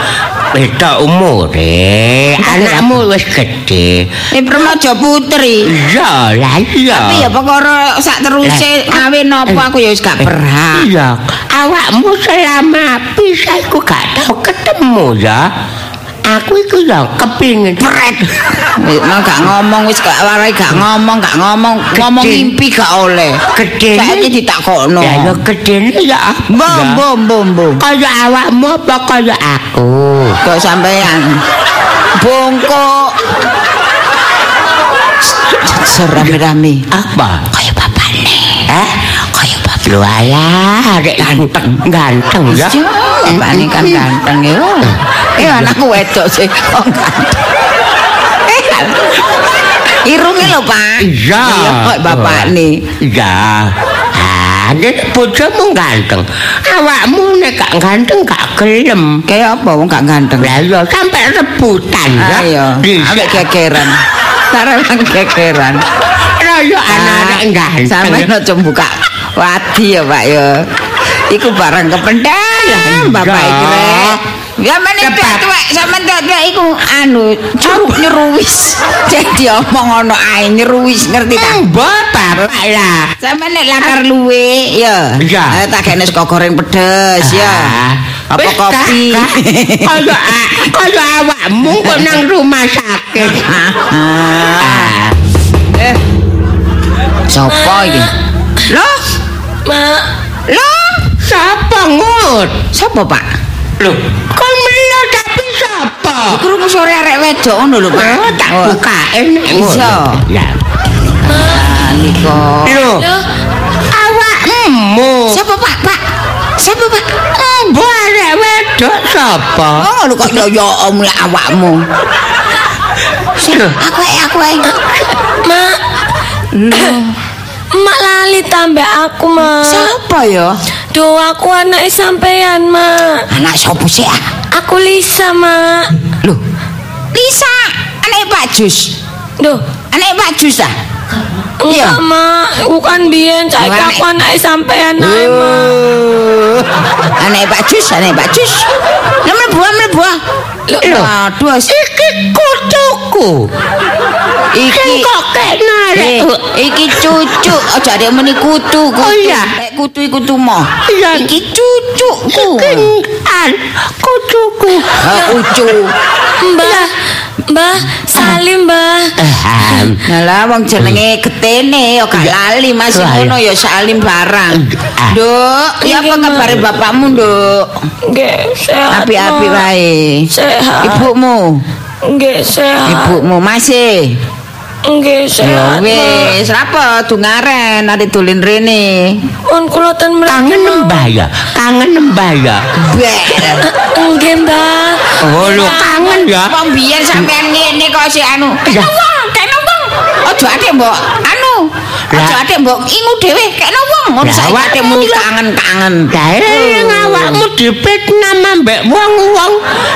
beda umure, anakmu wis. Ini permojo putri. Iya, lah iya. Tapi ya perkara sak teruse ngawin apa aku ya wis gak berhak. Iya, awakmu selama pisah iku gak tau ketemu ya. Aku iku ya kepingin pret. Mau gak ngomong wis gak warai gak ngomong gak ngomong ngomong mimpi gak oleh. Gede Saiki ditakokno. Ya ya gedene ya. Bom bom bom bom. Kaya awakmu apa kaya aku? Kok sampean bongkok serame-rame. Apa? Kaya bapakne. Eh? Kaya bapak. Lu alah, arek ganteng, ganteng ya. Yo, bapakne kan ganteng yo. Eh anakku wedok sih kok ganteng. Eh, Irunge lho, Pak. Iya. kok bapakne. Iya. Ah, nek bojomu ganteng. Awakmu nek gak ganteng gak gelem. Kayak apa wong gak ganteng? Lah iya sampai rebutan ya. Ayo, Bisa. ambek gegeran. Taruh gegeran. Raya anak-anak ganteng. Sampe aja buka Wadi ya, Pak ya. Iku barang kependal Bapak iki rek. Ya meneh tuwek sampean tuwek iku anu curug nyeruwis. (laughs) Jadi omong ono ae nyeruwis ngerti ta? Bapak lah. Sampeyan nek lakar luwe ya. Iya. Eh, tak kene sego goreng pedes ya. Apa Wis, kopi? Kaya kaya awakmu kok nang rumah sakit. (laughs) Ah. Eh. Sopo iki? Loh, Mak, loh, Sapa ngut? sapa, Pak? Lho, kok melo tapi sapa? Krungu sore arek wedok ngono lho, Pak. Oh, tak buka enek Iso. Ya. Nika. Lho, loh, awakmu. Sapa, Pak? Pak. Sapa, Pak? Mbok arek wedok sapa? Oh, lho kok yo yo om lek awakmu. Lho, Aku aku. Mak, Mak lali tambah aku, Mak. Sapa ya? Duh, aku anak sampean, Mak. Anak sapa sih? ah? Aku Lisa, Mak. Loh. Lisa, anak Pak Jus. Duh, Anak Pak Jus ah. enggak, Mak. Bukan biyen, saiki Anak- aku anak sampean ae, Mak. Oh. Anak Pak Jus, anak Pak Jus. Lah mlebu mlebu. Lho. Aduh, iki kutuku. Iki Kok kena Eh, iki cucu, aja ada meni kutu, kutu. Oh, iya. Lek kutu iku tumo. Iya. Iki cucuku. Kencan kutuku. Ah, ucu. Mbah, Mbah, salim, Mbah. Lah wong jenenge getene ya gak lali masih Lah, ngono ya salim barang. Ah. Nduk, ya apa kabare bapakmu, Nduk? Nggih, sehat. Api-api wae. Sehat. Ibumu, Nggih, sehat. ibumu masih. Nggih, Ya sehat. Mak. wis, apa dungaren ari dolin rene. Pun kula ten mriki. Kangen nembah ya? Kangen nembah ya? Bek. Nggih, Mbah. Oh, lho kangen ya? Wong biyen sampean ngene kok si anu. Wong, kena wong. Aja ate mbok. Aja ate mbok ingu dhewe kena wong. Ngono saiki awak kangen-kangen. Daerah awakmu dipitnah ambek wong-wong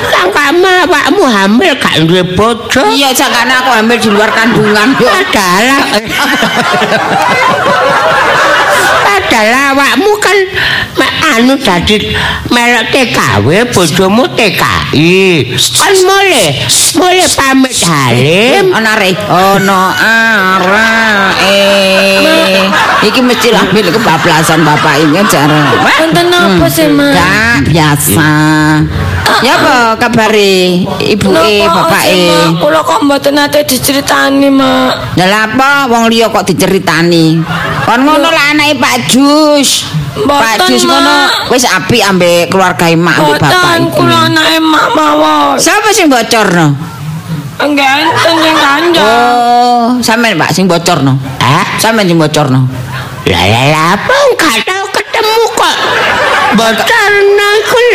sangkama awakmu hamil gak duwe bojo. Iya, jangan aku hamil di luar kandungan. Yo. Adalah (laughs) Adalah awakmu anu dadi melok TKW bojomu TKI. Kan mulai mulai pamit halim. Ana re. Ono ara eh. Iki mesti hamil kebablasan bapak ini cara. Wonten napa sih, Mak? Gak biasa. Ya apa kabare ibu e bapak sih, e? Kula kok mboten nate diceritani, Mak. Lah lha apa wong liya kok diceritani? Kon ngono lah anake Pak Jus. Pak Jus ngono Mak. wis apik ambek keluarga emak ambek bapak Boten iki. kula anake mak mawon. Siapa sing bocorno? Enggak enten sing kanjeng. Oh, sampean Pak sing bocorno. Ah, Sampean sing bocorno. lah lah lah apa tahu ketemu kok. Bocorno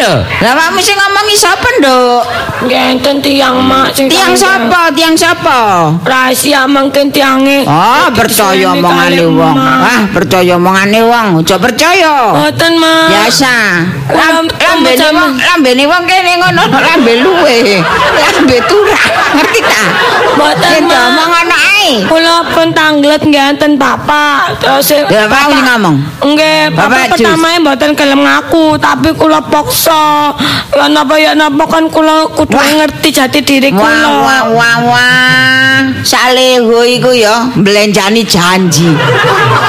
lho. Lah awakmu sing ngomongi sapa, Nduk? Enggak enten tiang mak sing Tiang sapa? Tiang sapa? Rahasia mangken tiange. Oh, percaya omongane wong. Ah, percaya omongane wong. Aja percaya. Boten, Mak. Biasa. Lambene wong, lambene wong kene ngono lambe luwe. Lambe turah. Ngerti ta? Boten, Yen Mak. ngomong ngono Kula pun tanglet nggih enten bapak. Terus Ya Pak sing ngomong. Nggih, Bapak bapak Jus. pertama mboten gelem ngaku, tapi kula paksa. Ya napa ya napa kan kula kudu Wah. ngerti jati diri Wah kula. wah wah wah. Saleho iku ya mblenjani janji.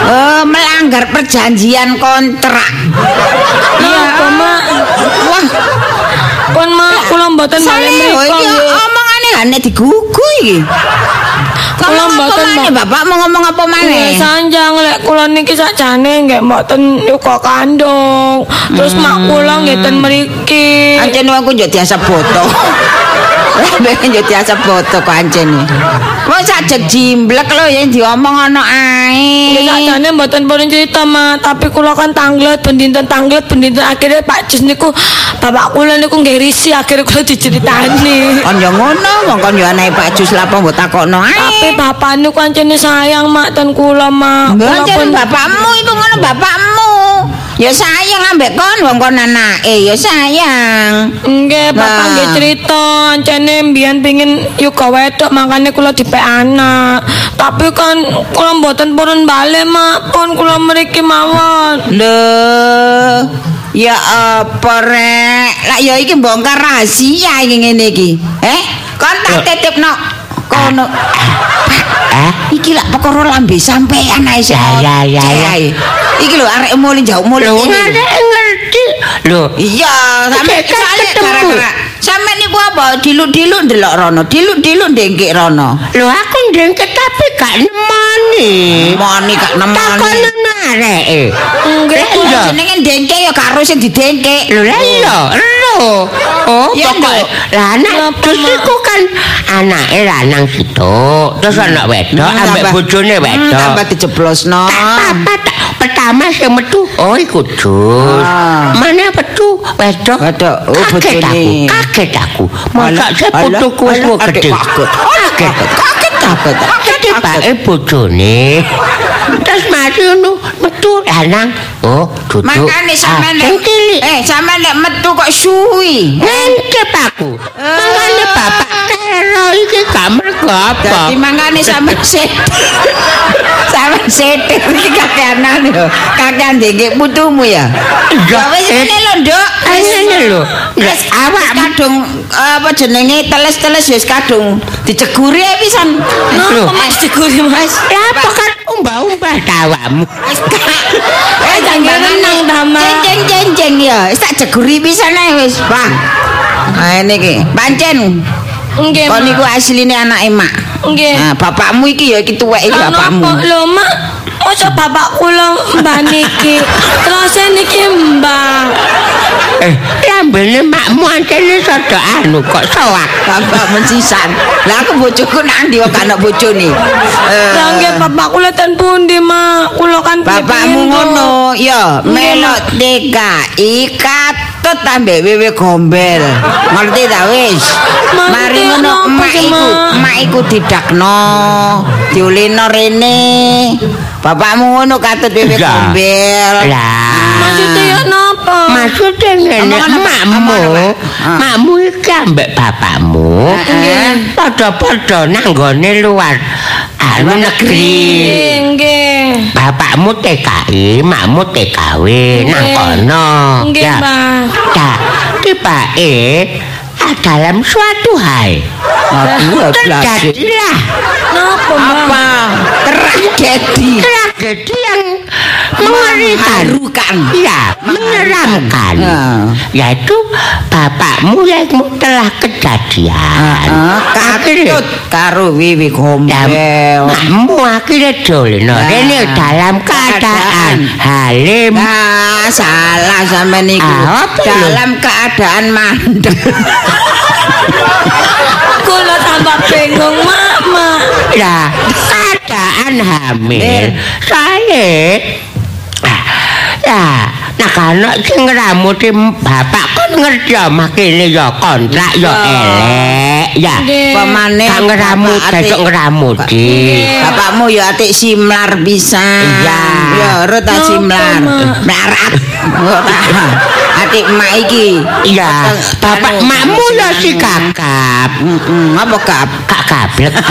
Oh, melanggar perjanjian kontrak. Iya, Mak? Wah, Pun mak kula mboten bali Saleho mriko. iki omongane gane digugu iki. Kula mboten, maneh, Mbak. Bapak mau ngomong apa maneh? sanjang lek kula niki sakjane nggih mboten yuka kandung. Terus mak kula nggih ten mriki. Ancen aku yo diasap foto. Ben yo diasap foto kok ancen. Wong sajek jimblek lho yang diomong ana ae. sakjane mboten purun cerita mak, tapi kula kan tanglet bendinten tanglet bendinten akhirnya Pak Jus niku bapak kula niku nggih risi akhirnya kula diceritani. Kon yo ngono, wong kon yo anake Pak Jus lapo mbok takokno Tapi ae. bapak niku kancene sayang mak ten kula mak. Kula Ancen pun- bapakmu iku ngono bapakmu. Ya sayang ambek kon wong kon anake ya sayang. Nggih, bapak nggih cerita, ancene mbiyen pengin yuga wedok makane kula dipek anak. Tapi kan kula mboten purun bali, Mak. Pun kula mriki mawon. Lho, ya apa rek? Lah ya iki bongkar rahasia iki ngene iki. Eh, kon tak titipno kono. (laughs) Eh? Iki lak perkara lambe sampean ae sih. Ya, ya, ya. Iki lho arek muli jauh muli. Lho, ngene. ngerti. Lho, Iya, sampe soalnya ketemu. gara-gara sampe niku apa diluk-diluk ndelok rono, diluk-diluk ndengkek rono. lho aku ndengket tapi gak nemoni. Moni gak Takon nemani. areke. Nggih. Iya. Jenenge ndengkek ya karo sing didengkek. Lho lah iya, lho. Oh, Ya, pokok lho. lah anak Kenapa, terus Mak? iku kan anake lanang situ. Terus anak wedok Hmm, ambek bojone Hmm, wedok. Tambah dijeblosno. Apa pertama sing metu oh iku Jus. Ah. Mana metu wedok? Wedok, oh, bojone. aku, kaget aku. Masa Alah, saya alah, putuku wis gede. kaget. Kaget. Kaget kaget. Kaget pake bojone. Terus mari ngono metu lanang. Oh, duduk. Makane sampean Ah, cilik. eh sampean lek metu kok suwi. Ngentip aku. Mangane bapak kero iki gak mergo apa. Dadi mangane sampean (laughs) set. sampean setir iki kakeanan yo. Kakean ndengkek putumu ya. Ya wis eh. ngene lho, Nduk. Ah, ngene lho. Wis awakmu- kadung apa jenenge teles-teles wis kadung diceguri pisan. Lho. Napa Mas diguri, Mas? Lah apa kan umbah-umbah tawamu. Eh jangan renang, Dama. Jeng jeng jeng ya. Wis tak jeguri pisan ae wis, Bang. Nah ini ki, pancen Nggih, kon Mak. niku asline anake mak. Nggih. Nah, bapakmu iki ya iki tuwek iki Lah bapakmu. Lho, Mak. Masa bapak kula mbah niki. Terus niki mbah. Eh, lambene makmu antene sada anu kok soak. Bapak mensisan. Lah aku bojoku nang ndi kok gak ana bojone. Eh, Lah nggih bapak kula ten pundi, Mak? Kula kan Bapakmu ngono, ya melok DKI katut ambek wewe gombel. Ngerti ta wis? Mari ngono emak iku, Mak? emak iku didakno, diulino rene. Bapakmu ngono katut wewe gombel. Lah. Maksudnya ya napa? Maksudnya ngene, makmu? Ah. makmu iki ambek bapakmu padha-padha nanggone luar anu negeri. Nggih. Bapakmu TKI, makmu TKW nang kono. Nggih, Ya. Mbah. Nah, tibake ah, dalam suatu hal Aduh, blas. terjadilah Napa? Apa? Tragedi. tragedi yang. Mengharukan. Ya, menyeramkan. Ah. Yaitu bapakmu yang telah kejadian. Heeh, Akhirnya- katut karo Ya, gombel. makmu akhirnya doleno. Nah, Rene dalam keadaan halim. Nah, salah sama niku. Ah, lho? Dalam keadaan mandek. (laughs) Kula tambah bingung, Mak, Mak. Lah, keadaan hamil. Saya Ya, nah kalau sing ngeramuti bapak kan ngerti ya makine ya kontrak ya Iya. elek ya. Pemane Kang bapak besok. Nggih. Bapakmu ya atik simlar pisan. Iya. Ya, ora ta simlar. Mak? Melarat. Ora. (laughs) Atik emak iki. Iya, bapak makmu ya si kakap. Heeh, apa kap? Kak kablek. (laughs)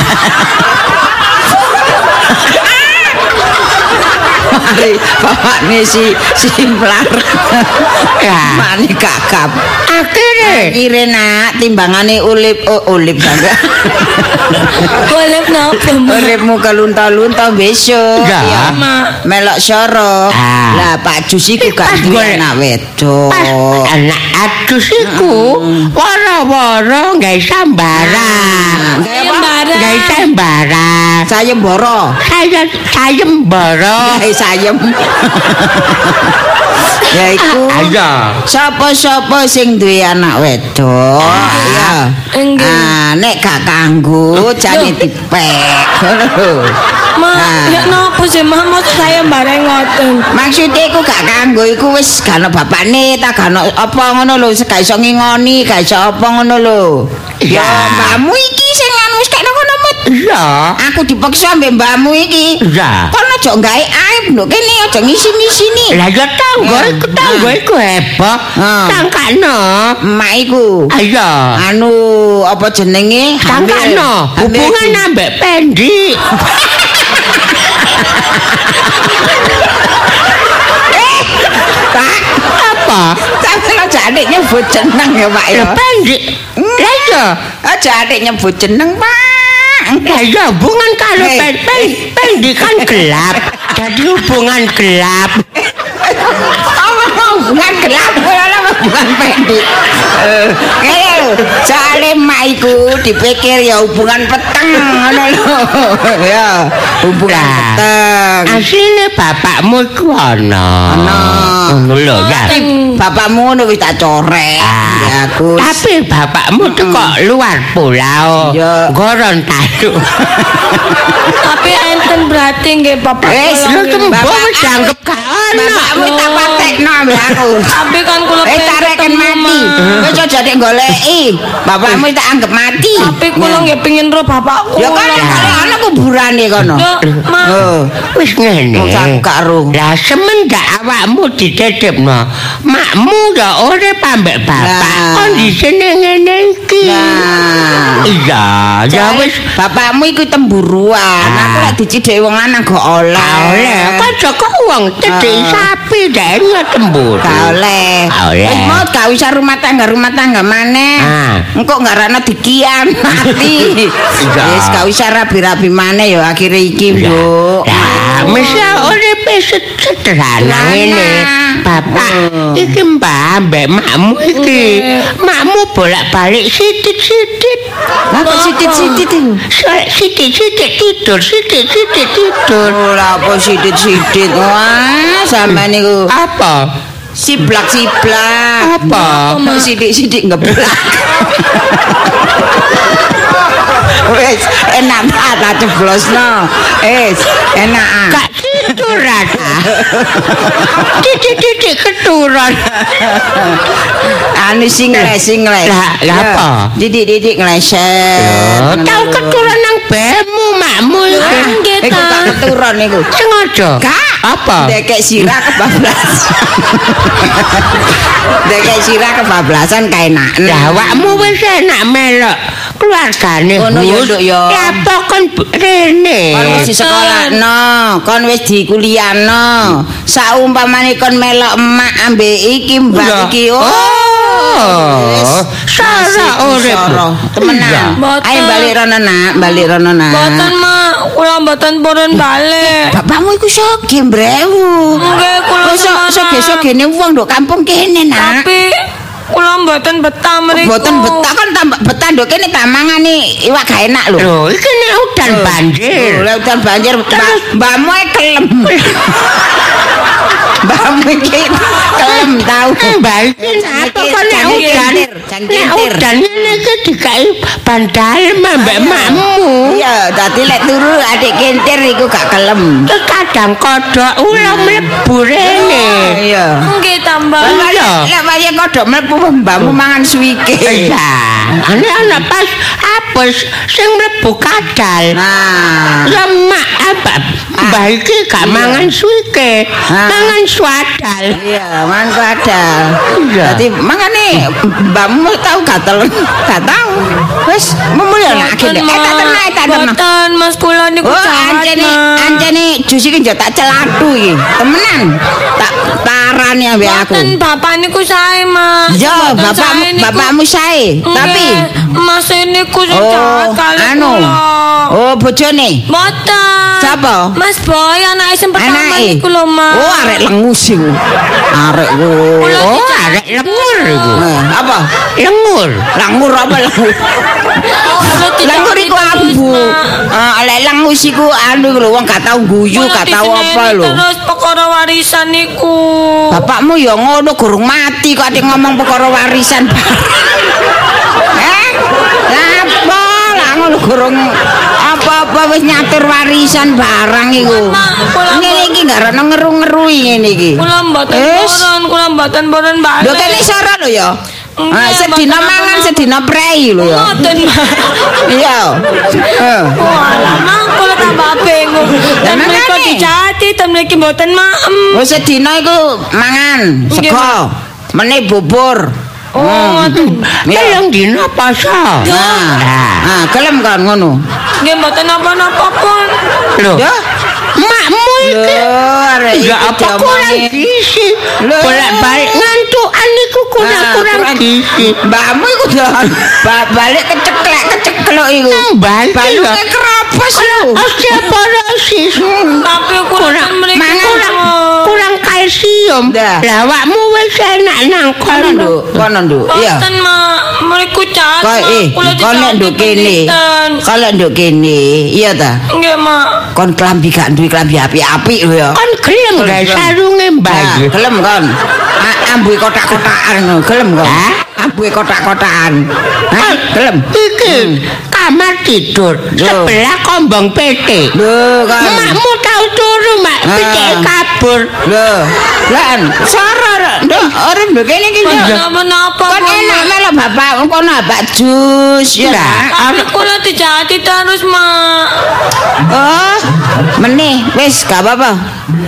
Mari bapakne si simlar. Ya. Mane kakap. Akhirnya Kire nak timbangane ulip oh, ulip sampe. Boleh napa, Mak? Uripmu kelunta-lunta besok. Ya. Melok soro. Ah. Lah Pak Jus iku gak duwe anak wedok. anak adus iku woro-woro nggak sambarang. Sayembara. Nggak sambarang. Sayembara. Saya sayembara. Sayem. (laughs) ya iku. Ayo. Sapa-sapa sing duwe anak wedok ya. Enggak. Ah, nek gak kanggo jane dipek. (laughs) Mak, Ah. ya napa sih, Mak? Maksud saya bareng ngoten. Maksudnya iku gak kanggo iku wis gak bapakne ta gak apa ngono lho, gak iso ngingoni, gak iso apa ngono lho. Ya Ya. mbakmu iki sing anu wis kena ngono Mut. Iya. Aku dipaksa ambek mbakmu iki. Iya. Kon aja gawe aib lho, kene aja ngisi-ngisini. Lah ya tanggo Ya. iku tanggo iku heboh. Ah. Tangkano. Emak iku. Ayo. Anu apa jenenge? Tangkano. Hubungan ambek Pendi. (laughs) Pak, Apa? sampe aja adik nyebut jeneng ya, Pak ya. Ya pendek. Lah iya. Aja adik nyebut jeneng, Pak. Lah iya hubungan kalau Eh, pen pen kan gelap. Jadi hubungan gelap. Oh, hubungan gelap hubungan pendek. Eh, lho, soalé mak iku dipikir ya hubungan peteng ngono lho. Ya, hubungan peteng. Asline bapakmu iku ana. Ana. Ngono lho. Bapakmu ngono wis tak corek. Ah, Ya aku. Tapi bapakmu tuh kok luar pulau. Ya. Gorontalo. (laughs) Tapi enten berarti nggih Bapak. Wis, kula Lu kembo wis dianggep gak ana. Bapakmu tak patekno ambek aku. Tapi kan kula Ketemu, mati. Ma. Wis aja dek goleki. Bapakmu tak anggap mati. Tapi kula nggih pengen roh bapakku. Ya kan ana kuburane kono. Oh. Wis ngene. Gak ro. Lah semendak awakmu didedepno, makmu ya urip ambek bapak. Kondisine ngene iki. Nah. Iya, ya wis bapakmu iku temburuan. Aku lek dicidhek wong lanang kok oleh. Gak oleh, kan Joko wong cedek Ah. sapi dene tembur. Oleh. Oleh. Mau gak usah rumah tangga rumah tangga maneh. Ah. Engko gak rana dikian (laughs) mati. Wis gak usah rabi-rabi maneh ya akhire iki, Ya, Bu. Lah, mesti uripe sederhana Sederhana. ngene. Bapak Oh. iki mbah mbek makmu iki. Makmu bolak-balik sitit-sitit. Lah kok sitit-sitit iku? Soalnya sitit-sitit tidur, sitit-sitit tidur. Ora apa sitit-sitit. Wah, sampean niku Apa? Siblak-siblak. Apa? Sidik-sidik ngeblak. Wes, enak banget tak ceblosno. Wes, enak. ah. Gak tiduran. Titik-titik keturun. Anu sing les, sing les. Lah, apa? Didik-didik ngleset. Tahu keturun nang bemu makmu iki. Nggih, Iku Ta. gak keturun iku. Sengaja. Kak, Apa? Dekek sirah kebablas. (laughs) Dekek sirah kebablasan kaenaken. Lah awakmu wis enak melok keluargane. Ngono ya, Gus. Nduk, ya. Ya apa kon rene. Kon wis di sekolah no, kon wis di kuliah no. Saumpamane kon melok emak ambek iki mbak iki. Oh. Oh, urip. Sarah. Iya. Temenan. Ayo balik rono nak, balik rono nak. Mboten, Ma. Kula mboten purun balik. Bapakmu iku soge mbrewu. Nggih, kula sok semangat. soge-sogene wong nduk kampung kene nak. Tapi kula mboten betah mriku. Mboten betah kan tambah betah nduk kene tak mangani iwak gak enak lho. Lho, iki nek udan banjir. Lha udan banjir mbak- mbakmu kelem. (laughs) Mbakmu iki kelem tau. Mbak bandal mbek makmu. Iya, dadi lek turu adik kintir iku gak kelem. Ke kadang kodok ulah mlebu rene. Iya. Nggih tambah. Lek waya kodok mlebu mbakmu mangan suwike. Iya, ane ana pas apes sing mlebu kadal. Nah, Ya mak apa? Mbah iki gak mangan suike, Ah. mangan swadal. iya, mangan kadal. Iya. Dadi mangane mbakmu tau gatel, gak tau. Wis memulya Boten, Eh tak tenang, tak tenang. Boten, Mas kula niku Oh, jahat, anjene jus iki njot tak celatu iki. Temenan. Tak tarani ambek aku. Boten bapak niku sae, Mas. Sae niku. bapakmu sae. Tapi Mas niku sing oh, jahat kali anu. Oh, bojone. Boten. Siapa? Mas Boy anake sing pertama niku lho, Mas. Oh, arek lengus iku. Arek ku. Kula Oh, arek lengur iku. Eh, apa? Lengur. Langur apa tidak Langur iku. Mas. Ah, lek langus iku anu lho wong gak tau guyu, gak tau apa lho. Terus perkara warisan niku. Bapakmu ya ngono gurung mati kok ati ngomong perkara warisan. Apa lah ngono gurung apa-apa wis nyatur warisan barang iku. Ngene iki gak ana ngeru-ngerui ngene iki. Kula mboten Wis. purun, kula mboten purun balik. Lho kene sora lho ya. Ah, sedina mboten mangan sedina prei lho ya. Mboten. (laughs) Iya. Eh. Mang kula tambah bingung. Dan mangane. dijati, dan mereka mboten maem. Oh sedina iku mangan sego. Meneh bubur. Oh. Iya. Telung dina poso. Nah, ah, gelem kan ngono. Nggih mboten napa-napa pun. Lho, Ya. makmu arek enggak apa kurang gizi bolak-balik ngantukan niku kurang-kurang gizi Mbakmu iku ba- balik keceklek keceklek iku. Balik Balungnya ya. keropos iku. osteoporosis Tapi kurang kurang kurang, kurang kalsium Dah. lah awakmu wis enak nang Kono nduk, kono nduk. Iya. Boten mak, mriku cat. Kok eh, kono nduk kene. Kalau nduk kene, iya ta? Nggih mak. Kon klambi gak duwe klambi apik-apik lho ya. kon gelem gak sarunge mbak gelem kon. A- Ambuhe kotak-kotakan gelem kon. Ambuhe kotak-kotakan. Hah? Gelem. iki kamar tidur Loh. sebelah kombong PT Lho kan. Makmu tau turu, Mak. Pitik kabur. Lho, lan soro nduk ora nduk kene iki. Kon enak malah bapak kon abak jus ya. Tapi kula dijati terus mak. Oh, meneh wis gak apa-apa.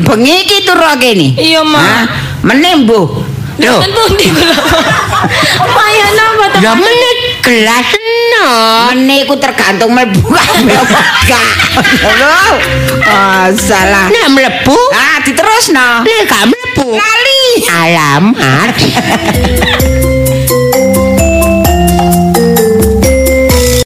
Bengi iki turu kene. Iya mak. Meneh mbuh. Pundi kula. Payah napa to? Ya menit gelas no. Meneh iku tergantung mlebu kabeh (laughs) apa gak. Lho. Oh, salah. Nek mlebu, Ah, diterusno. nek gak mlebu. Kali. Alamat. (laughs)